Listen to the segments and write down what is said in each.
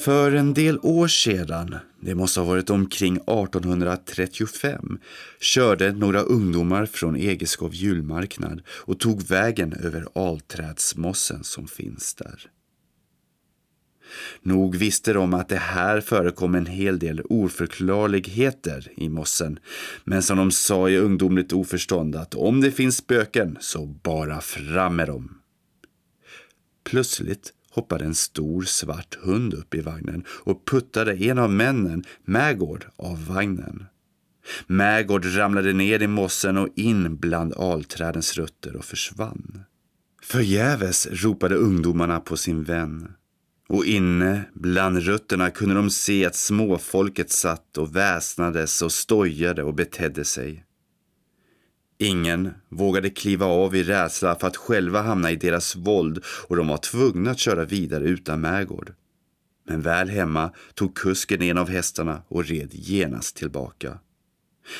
För en del år sedan, det måste ha varit omkring 1835, körde några ungdomar från Egeskov julmarknad och tog vägen över alträdsmossen som finns där. Nog visste de att det här förekom en hel del oförklarligheter i mossen, men som de sa i ungdomligt oförstånd att om det finns spöken så bara fram med dem. Plötsligt hoppade en stor svart hund upp i vagnen och puttade en av männen, Mägård, av vagnen. Mägård ramlade ner i mossen och in bland alträdens rötter och försvann. Förgäves ropade ungdomarna på sin vän. Och inne bland rötterna kunde de se att småfolket satt och väsnades och stojade och betedde sig. Ingen vågade kliva av i rädsla för att själva hamna i deras våld och de var tvungna att köra vidare utan märgård. Men väl hemma tog kusken en av hästarna och red genast tillbaka.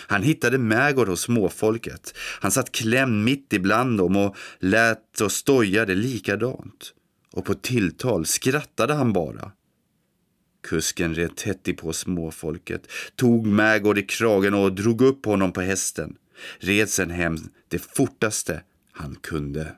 Han hittade märgård hos småfolket. Han satt klämd mitt ibland dem och lät och stojade likadant. Och på tilltal skrattade han bara. Kusken red tätt på småfolket, tog märgård i kragen och drog upp honom på hästen. Red sen hem det fortaste han kunde.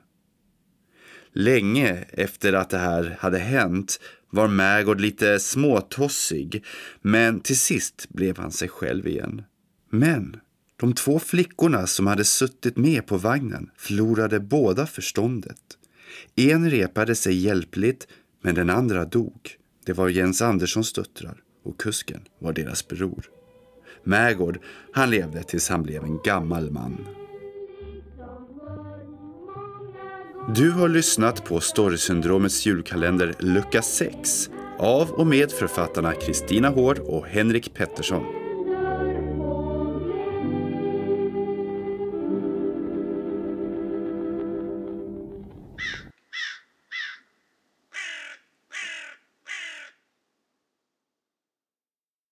Länge efter att det här hade hänt var Märgård lite småtossig, men till sist blev han sig själv igen. Men de två flickorna som hade suttit med på vagnen förlorade båda förståndet. En repade sig hjälpligt, men den andra dog. Det var Jens Anderssons döttrar och kusken var deras bror. Mägård, han levde tills han blev en gammal man. Du har lyssnat på Storysyndromets julkalender lucka 6 av och med författarna Kristina Hård och Henrik Pettersson.